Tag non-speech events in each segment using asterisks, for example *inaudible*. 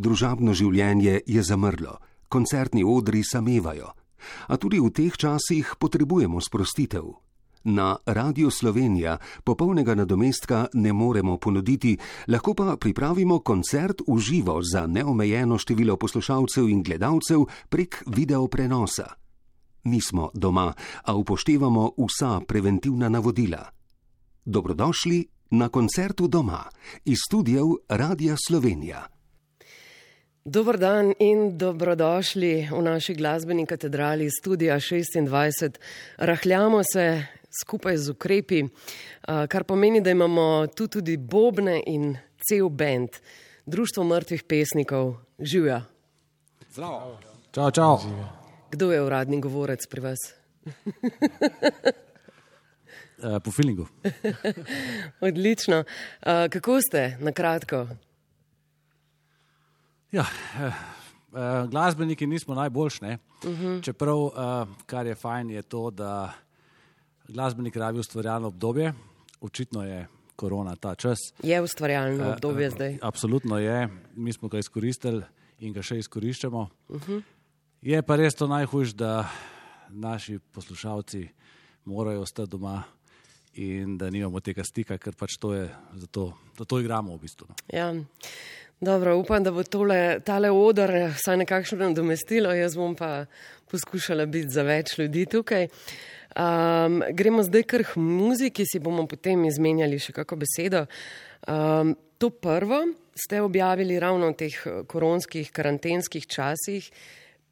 Družabno življenje je zamrlo, koncertni odri samevajo, a tudi v teh časih potrebujemo sprostitev. Na Radio Slovenija popolnega nadomestka ne moremo ponuditi, lahko pa pripravimo koncert v živo za neomejeno število poslušalcev in gledalcev prek video prenosa. Nismo doma, a upoštevamo vsa preventivna navodila. Dobrodošli na koncertu doma iz studijev Radia Slovenija. Dobr dan in dobrodošli v naši glasbeni katedrali Studija 26. Rahljamo se skupaj z ukrepi, kar pomeni, da imamo tu tudi bobne in cel bend, Društvo mrtvih pesnikov, živijo. Zdravo. Čau, čau. Kdo je uradni govorec pri vas? *laughs* po filingu. *laughs* Odlično. Kako ste, na kratko? Ja, eh, glasbeniki nismo najboljši. Uh -huh. Čeprav, kar je fajn, je to, da glasbenik rabi ustvarjalno obdobje. Očitno je korona ta čas. Je ustvarjalno Eh, obdobje eh, zdaj. Absolutno je. Mi smo ga izkoristili in ga še izkoriščamo. Uh -huh. Je pa res to najhujše, da naši poslušalci morajo ostati doma in da nimamo tega stika, ker pač to je, zato, zato igramo v bistvu. No. Ja. Dobro, upam, da bo tole, tale odr vsaj nekakšno nadomestilo, jaz bom pa poskušala biti za več ljudi tukaj. Um, gremo zdaj kar k muziki, si bomo potem izmenjali še kako besedo. Um, to prvo ste objavili ravno v teh eh, koronskih, karantenskih časih.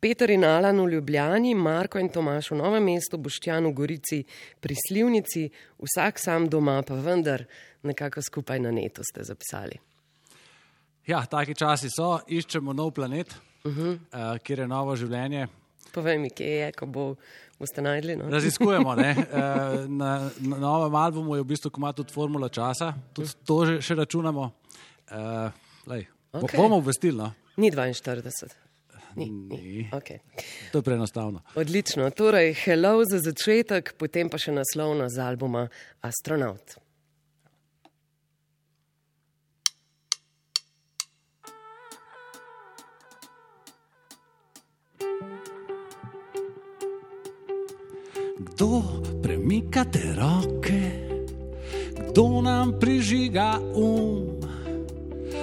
Peter in Alan v Ljubljani, Marko in Tomaš v Novem mestu, Boštjan v Gorici pri Slivnici, vsak sam doma, pa vendar nekako skupaj na netu ste zapisali. Ja, taki časi so, iščemo nov planet, uh -huh. uh, kjer je novo življenje. Povej mi, kje je, ko bo, boste najdli. No? Raziskujemo. Ne? Uh, *laughs* na, na novem albumu je v bistvu komat tudi formula časa, tudi to že, še računamo. Uh, lej, Okej. bomo obvestili. No? Ni 42. Ni, ni. Ni. Okay. To je preenostavno. Odlično. Torej, hello za začetek, potem pa še naslovna z albuma Astronaut. Kdo premika te roke, kdo nam prižiga um?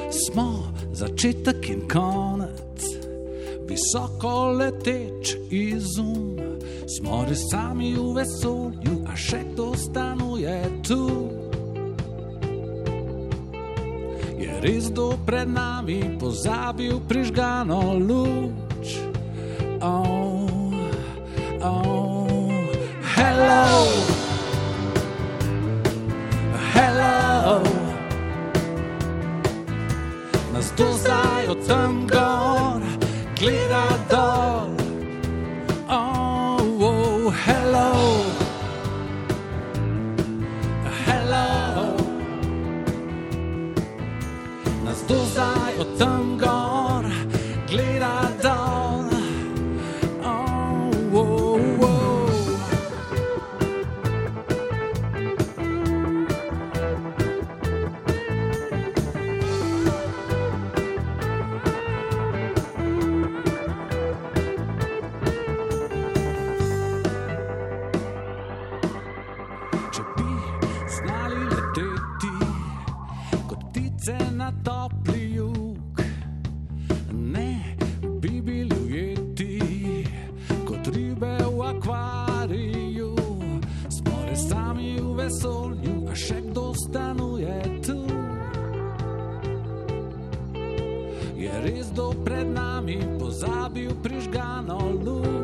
Smo začetek in konec, visoko leteč izum. Smo res sami v vesolju, a še kdo stanuje tu? Je res kdo pred nami pozabil prižgano luč? Oh, oh, hello, hello. Zdaj od tam gor gleda dol. Oh, oh, hello. Pred nami pozabil prižgano luč.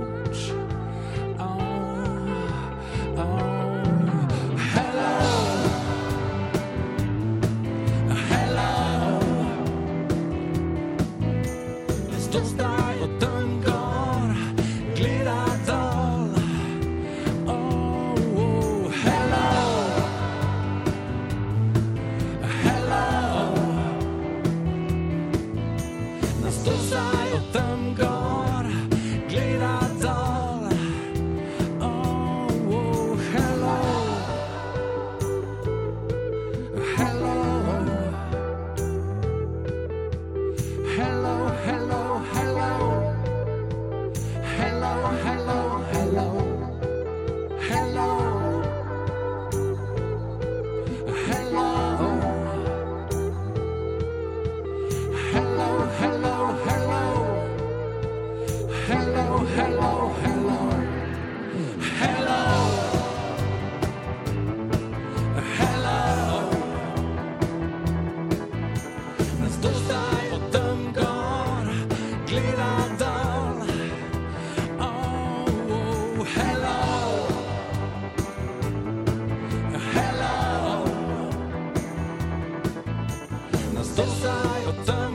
This I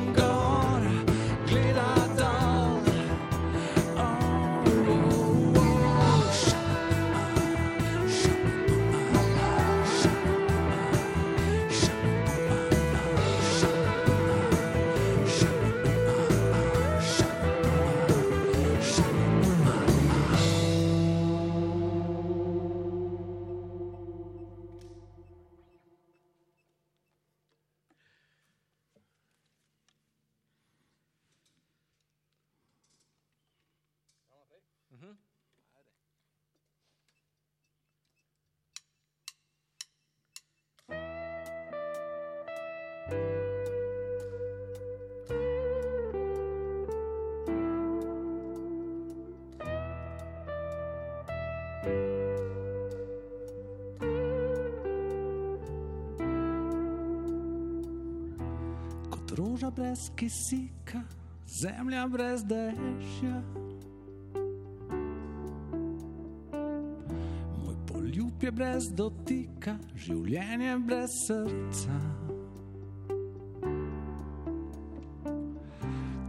Roža brez kisika, zemlja brez dežja. Moj poljub je brez dotika, življenje brez srca.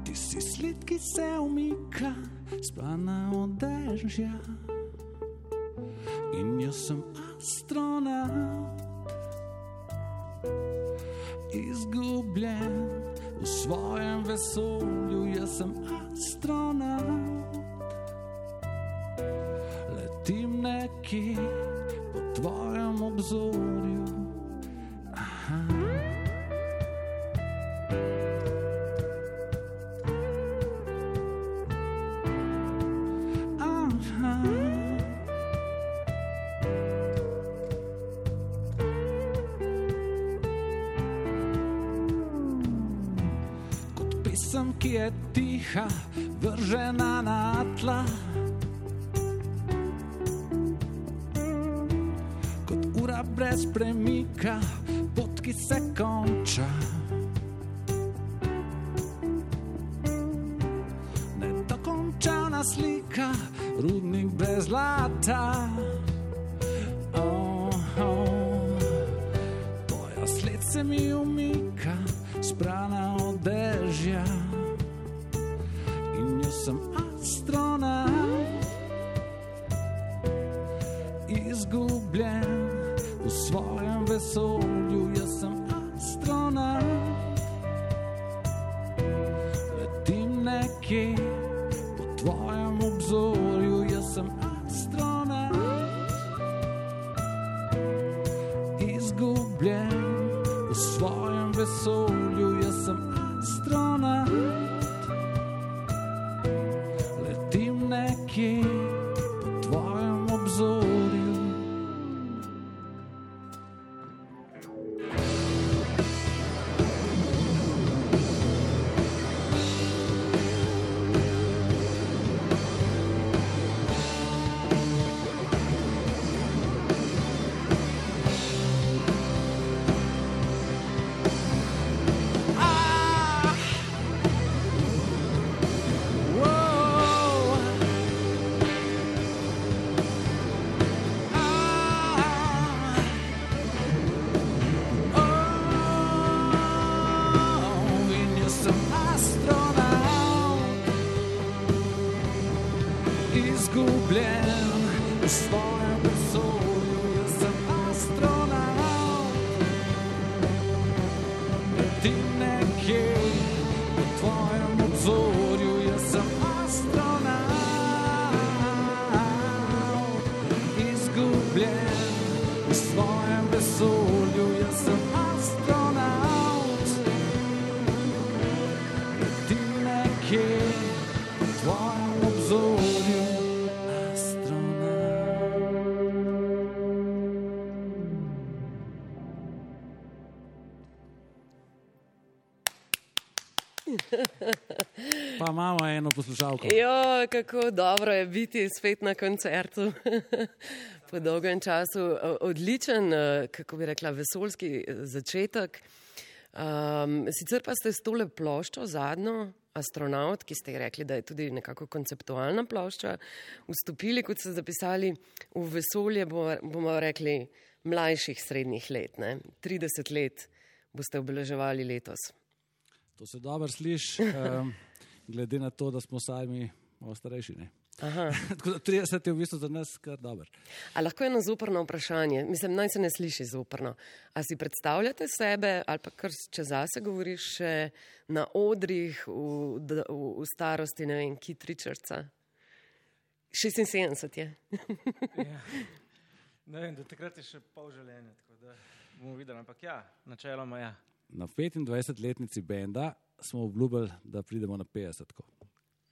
Ti si sled, ki se umika, splana od dežja. In jaz sem astronaut izgubljen v svojem vesolju, jaz sem astronaut. Premika, pot, ki se po tvojem obzorju. Jaz sem astronaut izgubljen v svojem vesolju, jaz sem astronaut. Imamo eno poslušalko. Jo, kako dobro je biti spet na koncertu *laughs* po dolgem času. Odličen, eh, kako bi rekla, vesoljski eh, začetek. Um, sicer pa ste s tole ploščo zadnjo, astronaut, ki ste ji rekli, da je tudi nekako konceptualna plošča, vstopili, kot ste zapisali, v vesolje, bomo, bomo rekli, mlajših srednjih let. Ne? 30 let boste obeleževali letos. To se dobro sliši, um, glede na to, da smo sami malo starejši. ne. Aha. *laughs* Tako da 30 je v bistvu za nas kar dober. A lahko je eno zoprno vprašanje, mislim, naj se ne sliši zoprno. A si predstavljate sebe, ali pa kar če zase govoriš, še na odrih v, v, v starosti, ne vem, Kit Richardsa? 76 je. *laughs* Ja. *laughs* Ne vem, do takrat je še pol življenja, tako da bomo videli. Ampak ja, načeloma ja. Na 25-letnici benda smo obljubili, da pridemo na 50. -ko.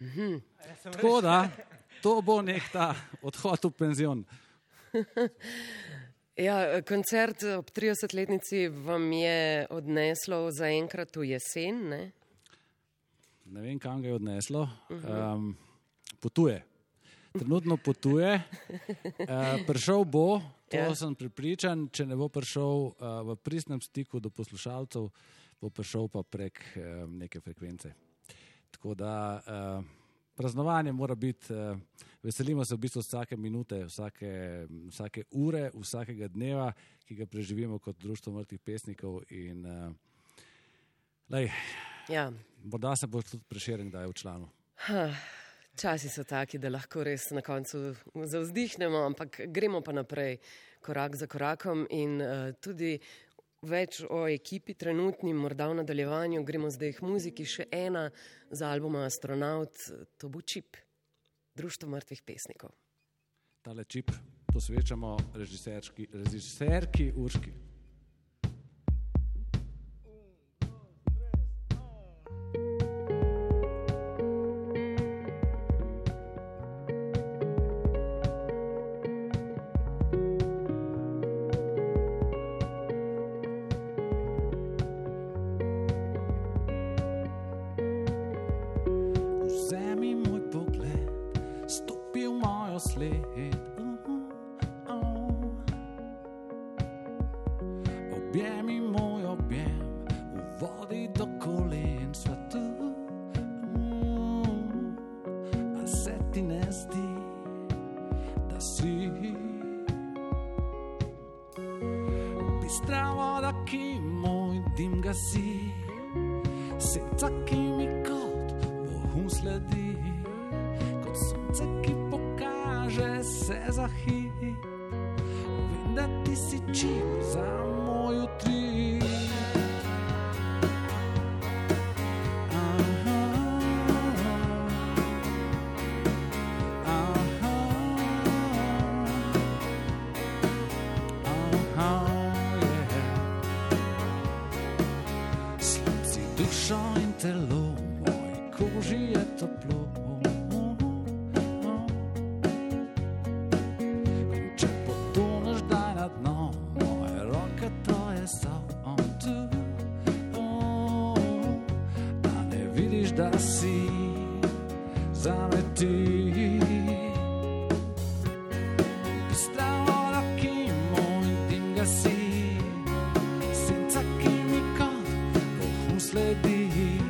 Mhm. Tako da, to bo nek ta odhod v penzion. Ja, koncert ob 30-letnici vam je odneslo zaenkrat v jesen. Ne? ne vem, kam ga je odneslo. Um, potuje. Trenutno potuje, uh, *laughs* prišel bo, to ja. sem pripričan, če ne bo prišel uh, v pristnem stiku do poslušalcev, bo prišel pa prek um, neke frekvence. Tako da. Uh, praznovanje mora biti, uh, veselimo se v bistvu vsake minute, vsake, vsake ure, vsakega dneva, ki ga preživimo kot društvo mrtvih pesnikov. In, uh, lej, ja. Morda se bo tudi preširen, da je v članu. Časi so taki, da lahko res na koncu zauzdihnemo, ampak gremo pa naprej, korak za korakom. In uh, tudi več o ekipi trenutni, morda v nadaljevanju, gremo zdaj k muziki, še ena za albuma Astronaut, to bo čip, Društvo mrtvih pesnikov. Tale čip posvečamo režiserki Urški. auslädt let be.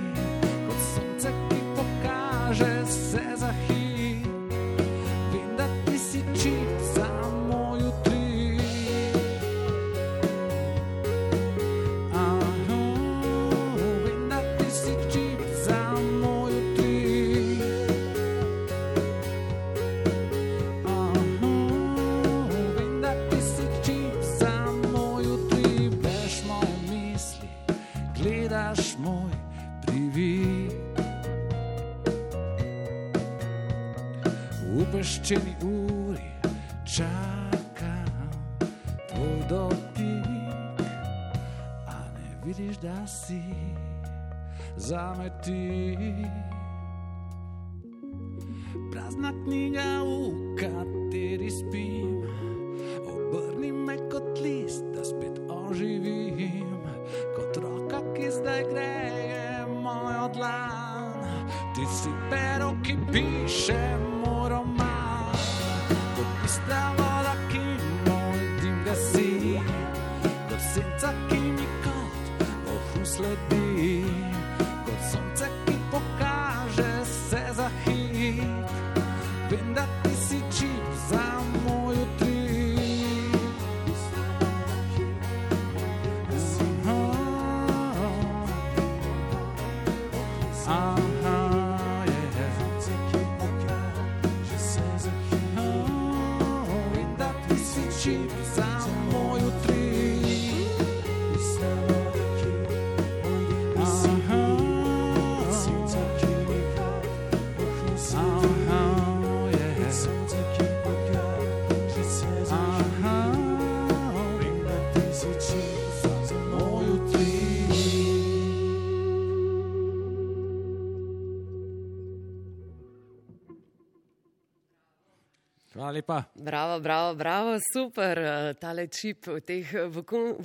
Bravo, bravo, bravo, super. Uh, tale čip v teh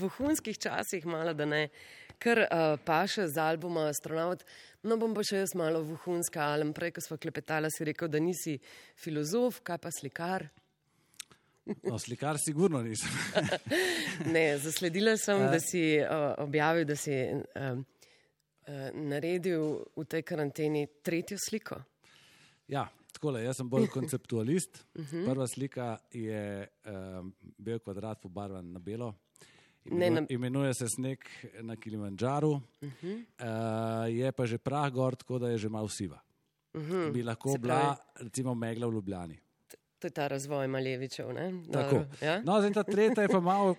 vohunskih časih, malo da ne, kar uh, paše z albuma Astronaut. No, bom pa še jaz malo vohunska, ali prej, ko smo klepetali, si rekel, da nisi filozof, kaj pa slikar. No, slikar, sigurno nisem. *laughs* ne, zasledila sem, da si uh, objavil, da si uh, uh, naredil v tej karanteni tretjo sliko. Ja, tako je. Jaz sem bolj konceptualist. Mhm. Prva slika je um, bel kvadrat pobarvan na belo. Imenu, ne, na... Imenuje se sneg na Kilimandžaru, uh -huh. uh, je pa že prah gor, tako da je že malo siva. Uh mhm. -huh. Bi lahko bila, recimo, megla v Ljubljani. To je ta razvoj Malevičev. Ja? No, zdaj ta tretja je pa malo.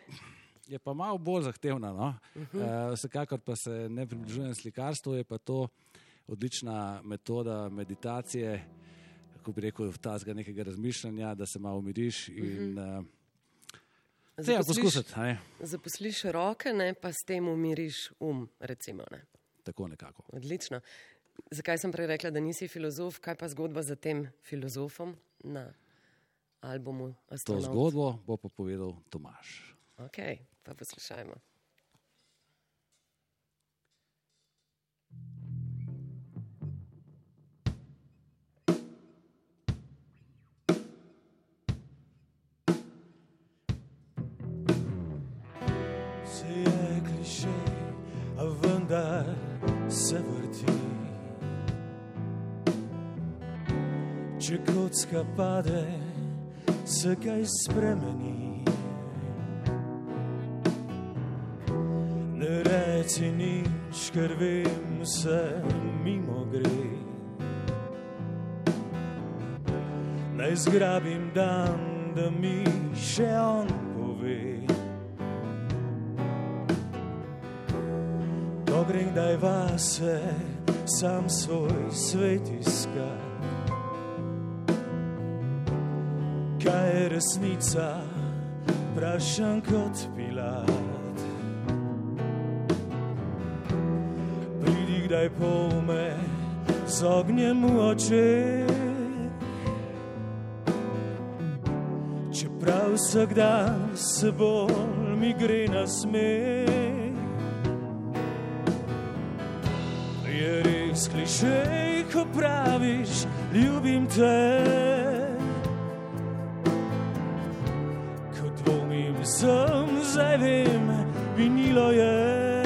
Je pa malo bolj zahtevna. No? Uh -huh. uh, vsekakor pa se ne približujem slikarstvu, je pa to odlična metoda meditacije, kako bi rekel, vtazga nekega razmišljanja, da se malo umiriš. In, uh, poskusiti. Zaposliš roke, ne, pa s tem umiriš um. Recimo, Tako nekako. Odlično. Zakaj sem prej rekla, da nisi filozof, kaj pa zgodba za tem filozofom na albumu? Astronaut? To zgodbo bo pa povedal Tomaš. Ok, pa poslušajmo. Se vrti. Če kocka pade, se kaj spremeni. Ne reci nič, ker vem, se mimo gre. Naj zgrabim dan, da mi še on kdaj vase, sam svoj svet iskam. Kaj je resnica, vprašam kot pilat. Pridi kdaj pome z ognjem v oči. Čeprav vsak dan se bolj mi gre na smer. Res klišej, ko praviš, ljubim te. Ko dvomim, sem zdaj vem, vinilo je.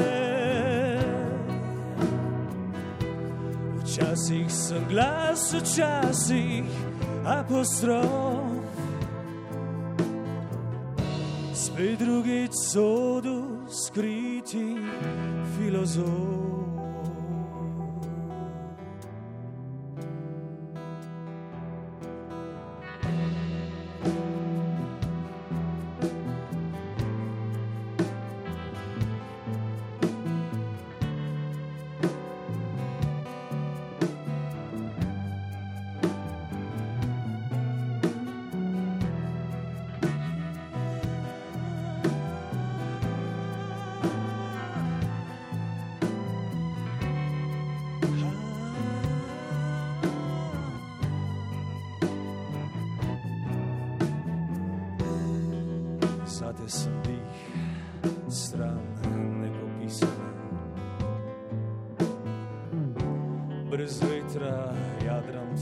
Včasih sem glas, včasih apostrof. Spet drugič sodu skriti filozof.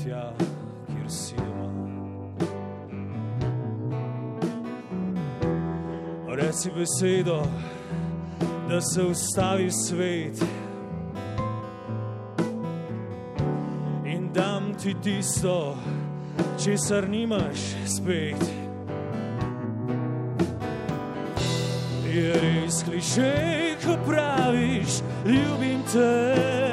Tja, kjer si doma. Reci besedo, da se ustavi svet. In dam ti tisto, česar nimaš spet. je res kliše, ko praviš, ljubim te.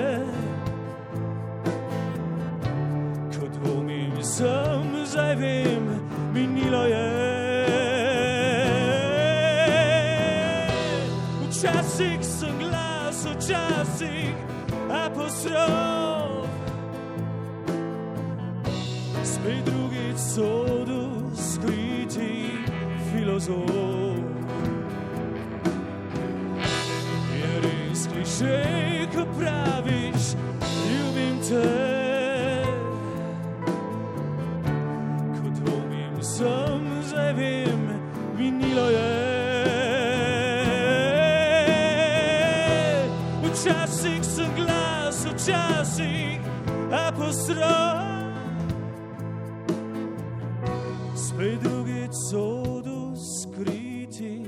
otrok. Spet drugič sodu skriti filozof. Je res kliše, ko praviš, ljubim te. Ko dvomim sem, zdaj vem, minilo je. So posram. Spet drugič sodu skriti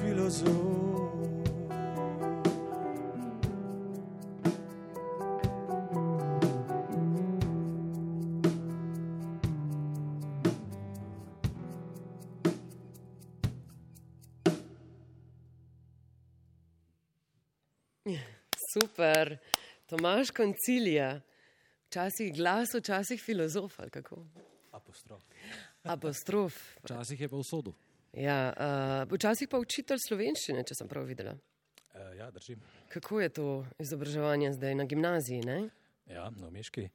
filozof. Super, Tomaš koncilija, včasih glas, včasih filozof ali kako. Apostrof. Apostrof. Včasih je pa v sodu. Ja, uh, včasih pa učitelj slovenščine, če sem prav videla. Uh, ja, držim. Kako je to izobraževanje zdaj na gimnaziji? Ne? Ja, na Miški.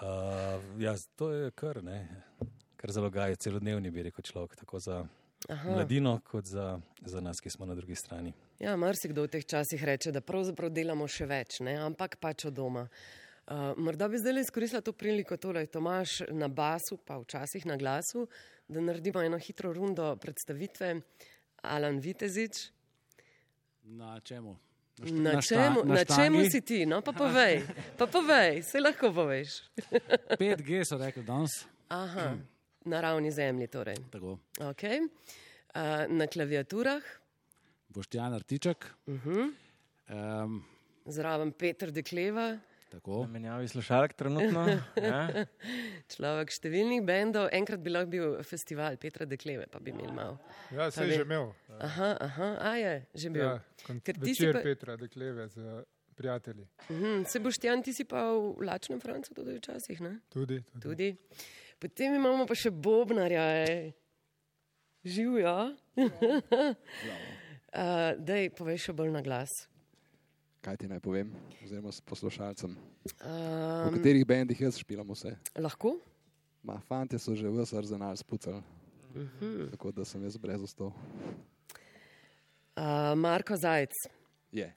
Uh, ja, to je kar, ne, kar zalogaj, celodnevni bi rekel človek, tako za Aha. mladino, kot za, za nas, ki smo na drugi strani. Ja, marsikdo v teh časih reče, da pravzaprav delamo še več, ne? ampak pač od doma. Uh, morda bi zdaj izkoristila to priliko, torej Tomaš na basu, pa včasih na glasu, da naredimo eno hitro rundo predstavitve. Alan Vitezič. Na čemu? Na, na, čemu, na, na čemu si ti? No, pa povej, pa povej, se lahko poveš. *laughs* 5G so rekli danes. Aha, na ravni zemlji torej. Tako. Okay. Uh, na klaviaturah. Boštjan Artiček. Uh -huh. um, Zraven Petr Dekleva. Tako. Menjavi slušalk trenutno. ja. *laughs* Človek številnih bendov, enkrat bi lahko bil festival Petra Dekleve, pa bi imel malo. Ja, se je že imel. Aha, aha, a je že bil. Ja, večer pa... Petra Dekleve z prijatelji. Uh -huh. Se boš ti, ti si pa v Lačnem Francu tudi včasih, ne? Tudi, tudi. tudi. Potem imamo pa še Bobnarja, živijo. *laughs* Uh, dej, povej še bolj na glas. Kaj ti naj povem, oziroma s poslušalcem? Um, v katerih bendih jaz špilam vse? Lahko. Ma, fante so že vse arzenal spucali, uh mhm. -huh. tako da sem jaz brez ostov. Uh, Marko Zajec. Je.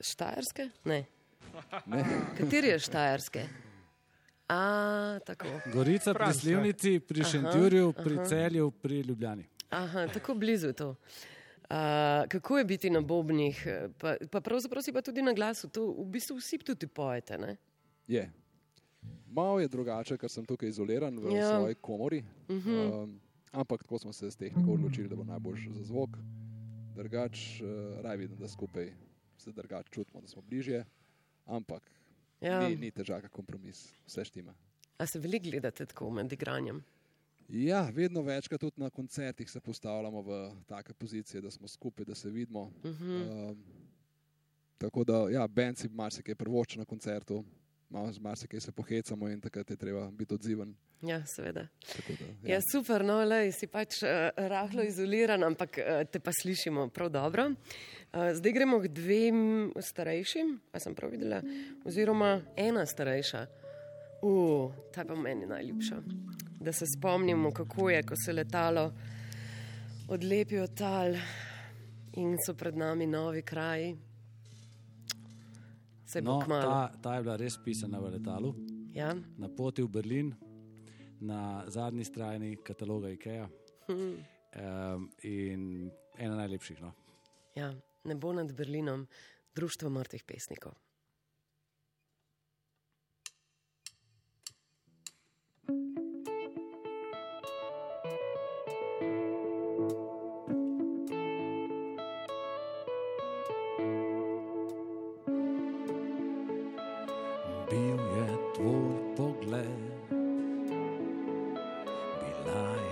Štajerske? Ne. ne. *laughs* Kateri je štajerske? A, tako. Gorica pri Slivnici, pri Šentjurju, pri Celju, pri Ljubljani. Aha, tako blizu to. Uh, kako je biti na bobnih, pa, pa pravzaprav si pa tudi na glasu, to v bistvu vsi tudi pojete. Ne? Je. Malo je drugače, ker sem tukaj izoliran v ja. svoji komori. Uh -huh. um, ampak tako smo se s tehniko odločili, da bo najboljši za zvok. Drugač, uh, raj vidim, da skupaj se drugače čutimo, da smo bližje. Ampak ja. ni, ni težak kompromis, vse štima. A se veliko gledate tako med igranjem? Ja, vedno večkrat tudi na koncertih se postavljamo v take pozicije, da smo skupaj, da se vidimo. Uh -huh. um, tako da, ja, bend si marsikaj prvoče na koncertu, malo z marsikaj se pohecamo in takrat je treba biti odziven. Ja, seveda. Da, ja. Ja, super, no, le, si pač uh, rahlo izoliran, ampak uh, te pa slišimo prav dobro. Uh, zdaj gremo k dvem starejšim, a sem prav videla, oziroma ena starejša. Uf, uh, ta pa meni najljubša da se spomnimo, kako je, ko se letalo odlepi od tal in so pred nami novi kraji. Se no, ta, ta je bila res pisana v letalu. Ja. Na poti v Berlin, na zadnji strani kataloga IKEA. Hmm. Um, in ena najlepših. No. Ja, ne bo nad Berlinom, Društvo mrtvih pesnikov. thank you night.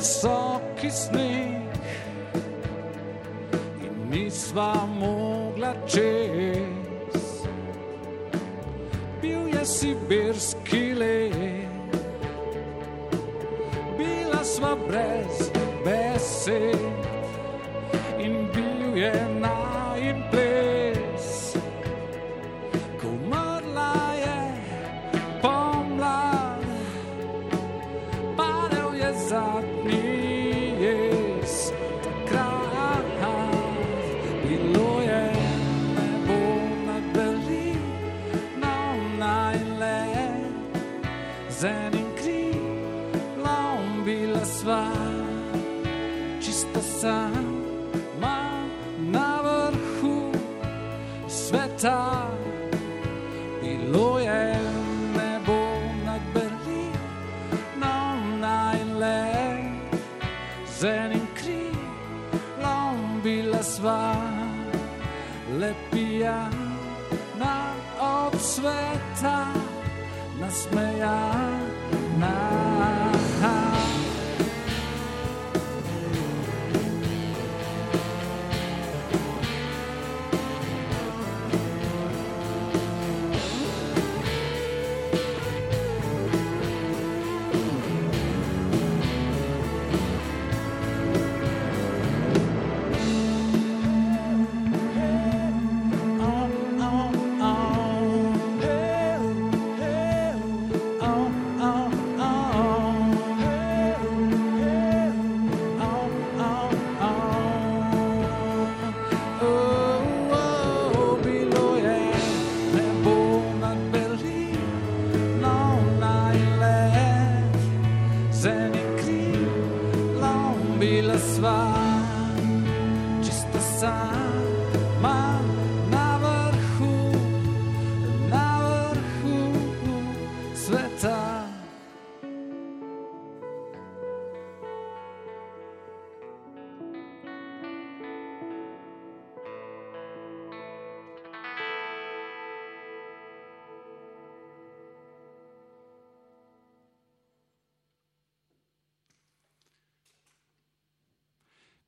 Visoki sneg. In nisva mogla čez. Bil je sibirski let, bila sva brez besed. In bil je najim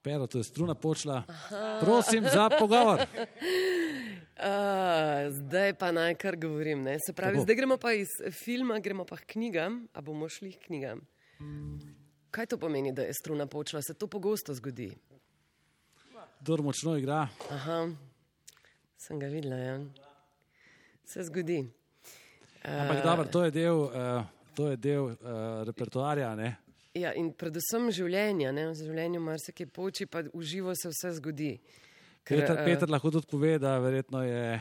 Pero, to je struna počela. Prosim za pogovor. *laughs* Uh, zdaj pa naj kar govorim. Ne? Se pravi, Tako. zdaj gremo pa iz filma, gremo pa k knjigam, a bomo šli k knjigam. Kaj to pomeni, da je struna počela? Se to pogosto zgodi? Kdor močno igra. Aha, sem ga videla. Ja. Se zgodi. Uh, Ampak dobro, to je del, uh, to je del uh, repertoarja. Ne? Ja, in predvsem življenja, ne? v življenju marsikaj poči, pa v živo se vse zgodi. Ker, Peter, uh, Peter lahko tudi pove, da verjetno je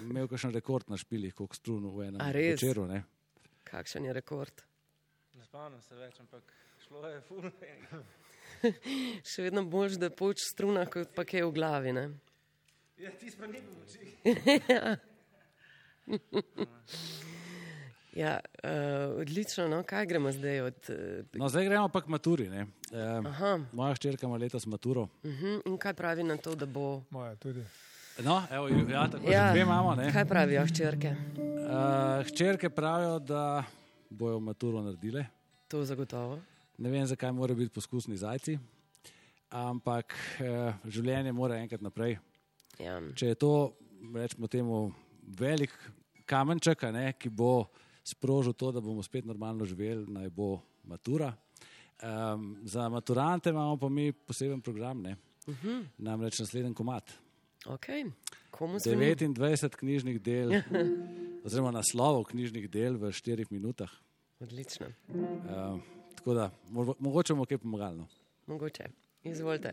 imel kakšen rekord na špilih, kot strun v enem večeru. Ne? Kakšen je rekord? Ne spomnim se več, ampak šlo je ful. *laughs* Še vedno boljš, da poč struna, kot pa je v glavi. Ne? Ja, ti pa ni moči. *laughs* *laughs* Ja, uh, odlično, no? kaj gremo zdaj? Od, uh, no, zdaj gremo pa k maturi. Uh, moja ščirka ima letos maturo. Uh mhm, -huh. In kaj pravi na to, da bo? Moja tudi. No, evo, ja, tako ja, že imamo. Ne? Kaj pravijo ščirke? Uh, ščirke pravijo, da bojo maturo naredile. To zagotovo. Ne vem, zakaj morajo biti poskusni zajci, ampak uh, življenje mora enkrat naprej. Ja. Če je to, rečemo temu, velik kamenček, ne, ki bo sprožil to, da bomo spet normalno živeli, naj bo matura. Um, za maturante imamo pa mi poseben program, uh -huh. namreč naslednji komat. Okay. 29 knjižnih del, *laughs* oziroma naslovov knjižnih del v 4 minutah. Odlično. Um, tako da, mo mogoče bomo kaj pomagali. No? Mogoče. Izvolite.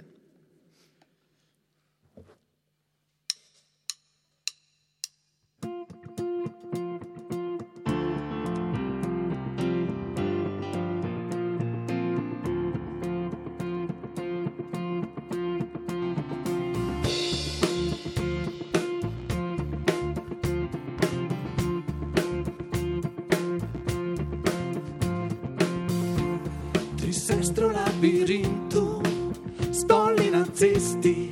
Labirintu, stoli na cesti,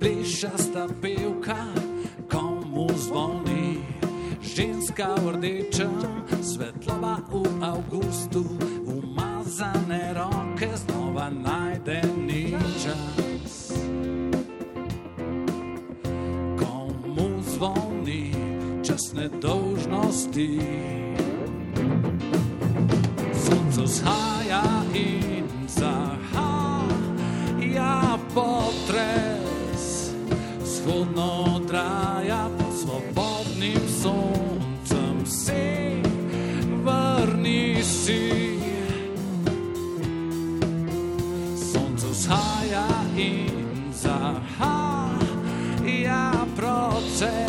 plešasta pevka, komu zvoni. Ženska v rdečem, svetlova v avgustu, umazane roke znova najde ničas. Komu zvoni čas nedolžnosti? Sonce vzhaja in say.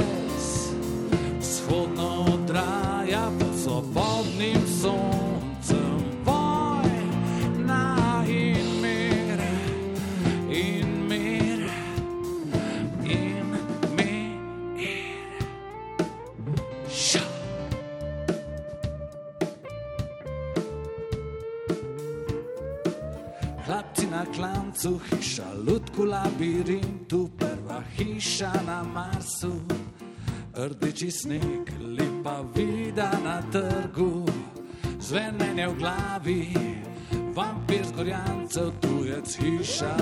Rdeči sneg, lepa vida na trgu, zvenenje v glavi, vampir z gorjancev, tujec hiša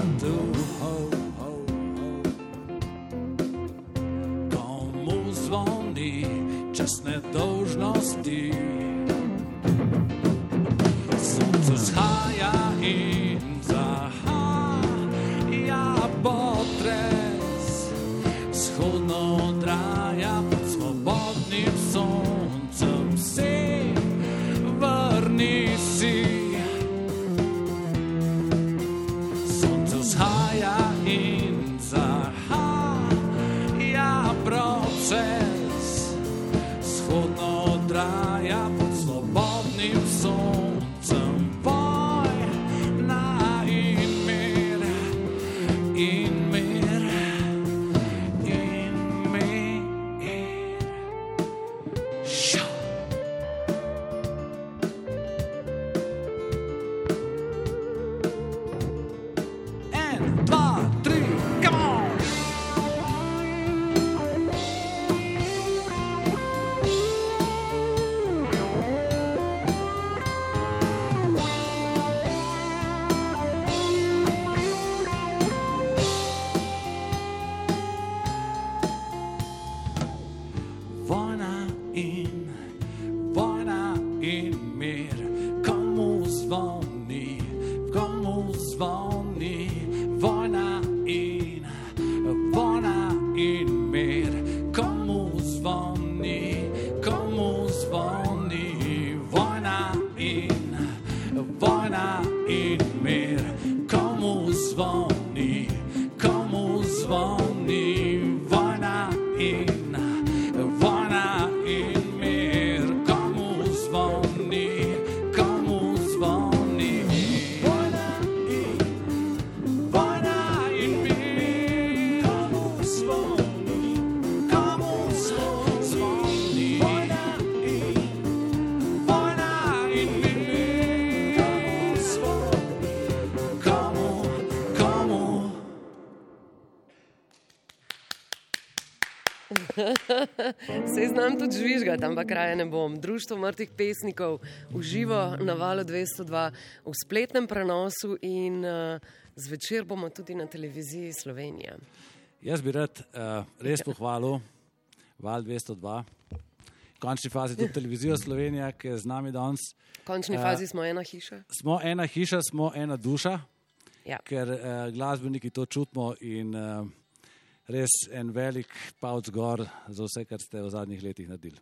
*laughs* Se znam tudi žvižgati, ampak raje ne bom. Društvo mrtvih pesnikov v živo na valu 202 v spletnem prenosu in uh, zvečer bomo tudi na televiziji Slovenija. Jaz bi rad uh, res pohvalil Val 202, v končni fazi tudi televizijo Slovenija, ki je z nami danes. V končni Eh, fazi smo ena hiša. Smo ena hiša, smo ena duša, Ja. ker uh, glasbeniki to čutimo in uh, res en velik pavc gor za vse, kar ste v zadnjih letih naredili.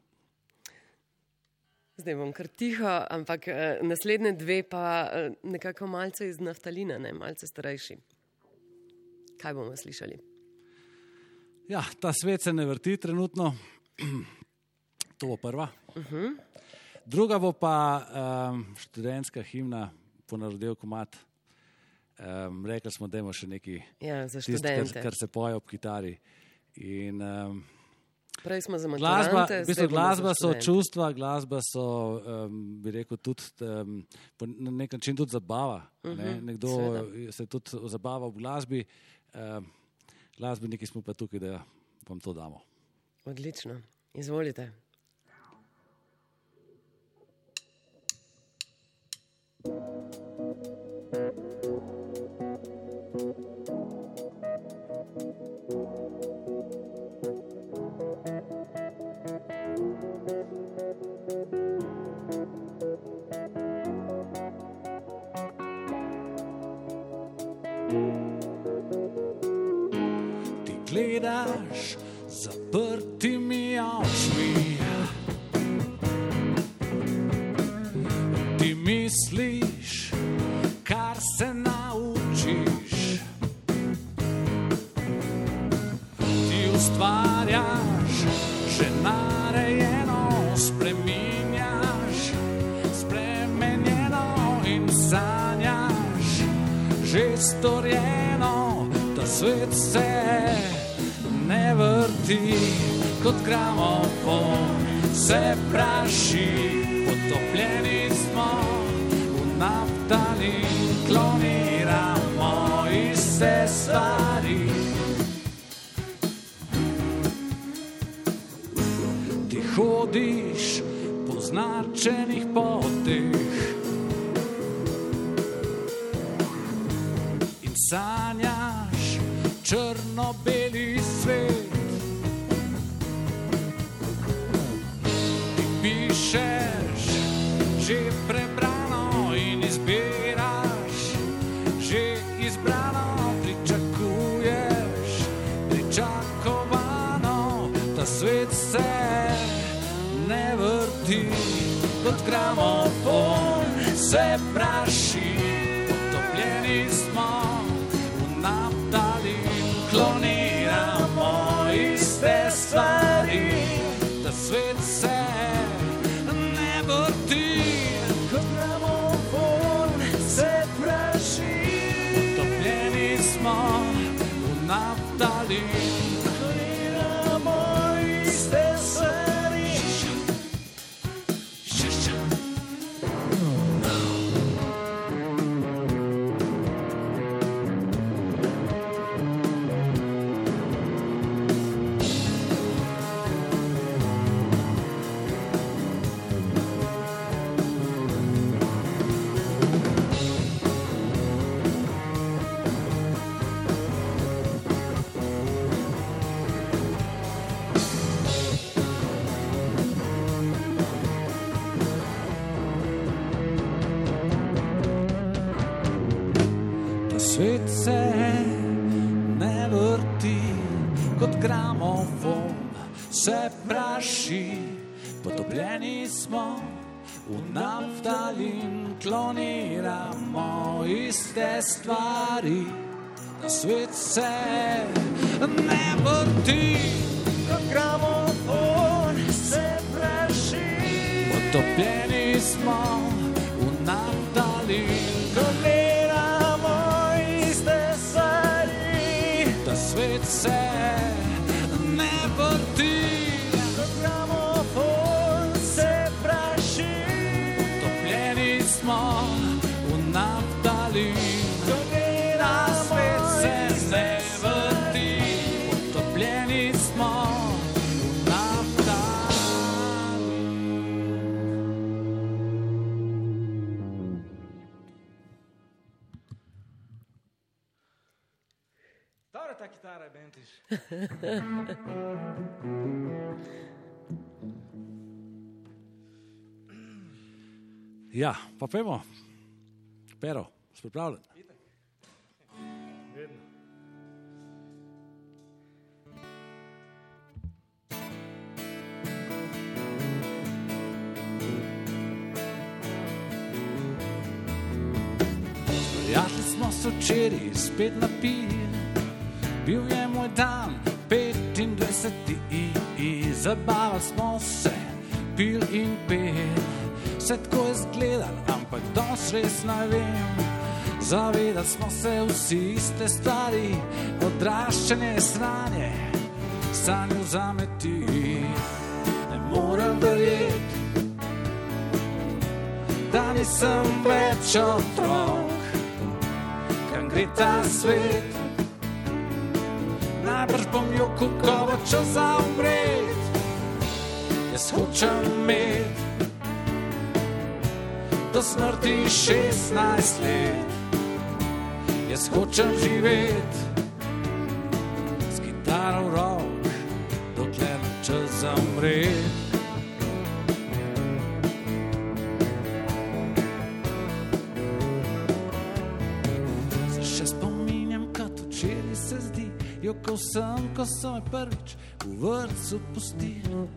Zdaj bom kar tiho, ampak uh, naslednje dve pa uh, nekako malce iz naftalina, ne malce starejši. Kaj bomo slišali? Ja, ta svet se ne vrti trenutno, *clears throat* to bo prva. Uh -huh. Druga bo pa um, študentska himna, ponarodil komat. Um, rekli smo, da imamo še nekaj, Ja, za tisto, kar, študente. kar se poje ob kitari. In um, Prej smo za glasba, v bistvu, glasba so čustva, glasba so, um, bi rekel, tudi um, na nek način tudi zabava. Uh -huh, ne? Mhm, Nekdo seveda. se tudi zabava v glasbi, um, glasbeniki smo pa tukaj, da vam to damo. Odlično, izvolite. Gledaš zaprtimi vrti kot gramofon, se praši, potopljeni smo v naftali, kloniramo iste stvari. Ti hodiš po značenih poteh. In sanjaš črno-beli svet. Pišeš že prebrano in izbiraš že izbrano, pričakuješ pričakovano, da svet se ne vrti kot gramofon, se praši, svet se ne vrti kot gramofon, se praši, potopljeni smo v naftalin, kloniramo iste stvari. Da svet se ne vrti kot gramofon, se praši, potopljeni smo v naftalin, svet *laughs* Ja, pa pojmo. Pero, pripravljen? Vedno. Prijatelji smo se včeraj spet napili, bil je dan 25. Zabavali smo se, pil in pil, vse tako je zgledal, ampak dos res ne vem. Zavedali smo se vsi iste stvari, odraščanje, sranje, sanju zameti morem verjeti, da nisem več otrok, kam gre ta svet. Kukoval, če za umret, jaz hočem imeti do smrti 16 let, jaz hočem živeti. Ko sem, ko sem prvič v vrtu pustil.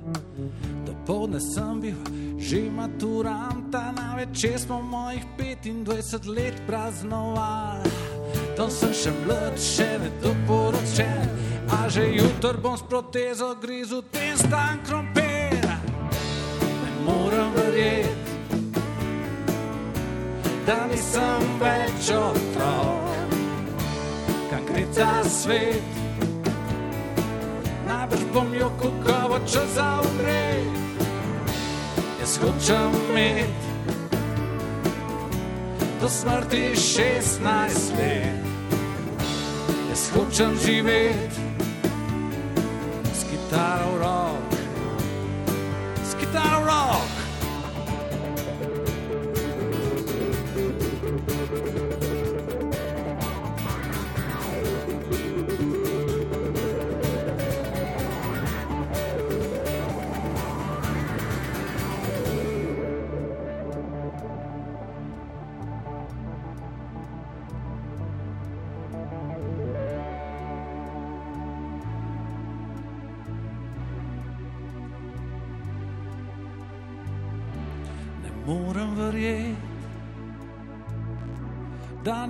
Dopoldne sem bil že maturant, a na večer smo mojih 25 let praznovali. To sem še mlad, še ne doporočen, a že jutr bom s protezo grizu ten stan krompir. Ne morem verjeti, da nisem več otrok, kam gre ta svet bom jo kukoval, če zaumre. Jaz hočem imeti do smrti 16 let. Jaz hočem živeti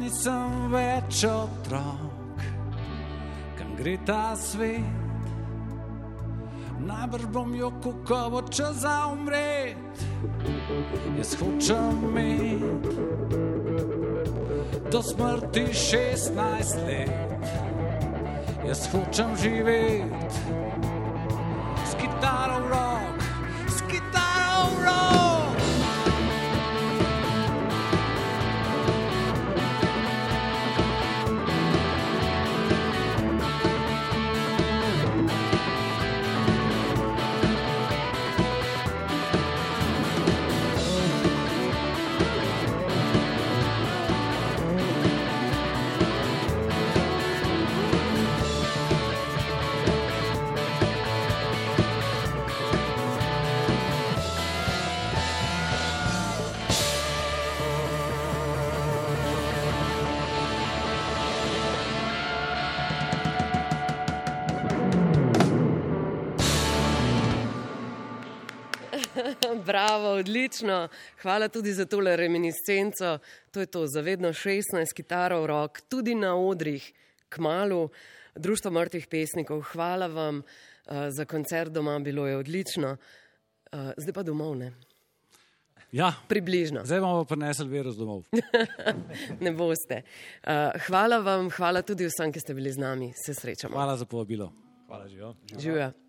nisem več otrok, kam gre ta svet. Najbrž bom jo kukoval, če za umret. Jaz hočem imeti do smrti 16 let. Jaz hočem živeti s kitaro v rok, Bravo, odlično. Hvala tudi za tole reminiscenco. To je to, zavedno 16 kitarov rok, tudi na odrih, k malu, Društvo mrtvih pesnikov. Hvala vam uh, za koncert doma, bilo je odlično. Uh, zdaj pa domov, ne? Ja, približno. Zdaj bomo prenesli virus domov. *laughs* ne boste. Uh, hvala vam, hvala tudi vsem, ki ste bili z nami. Se srečamo. Hvala za povabilo. Hvala, živijo. Živijo.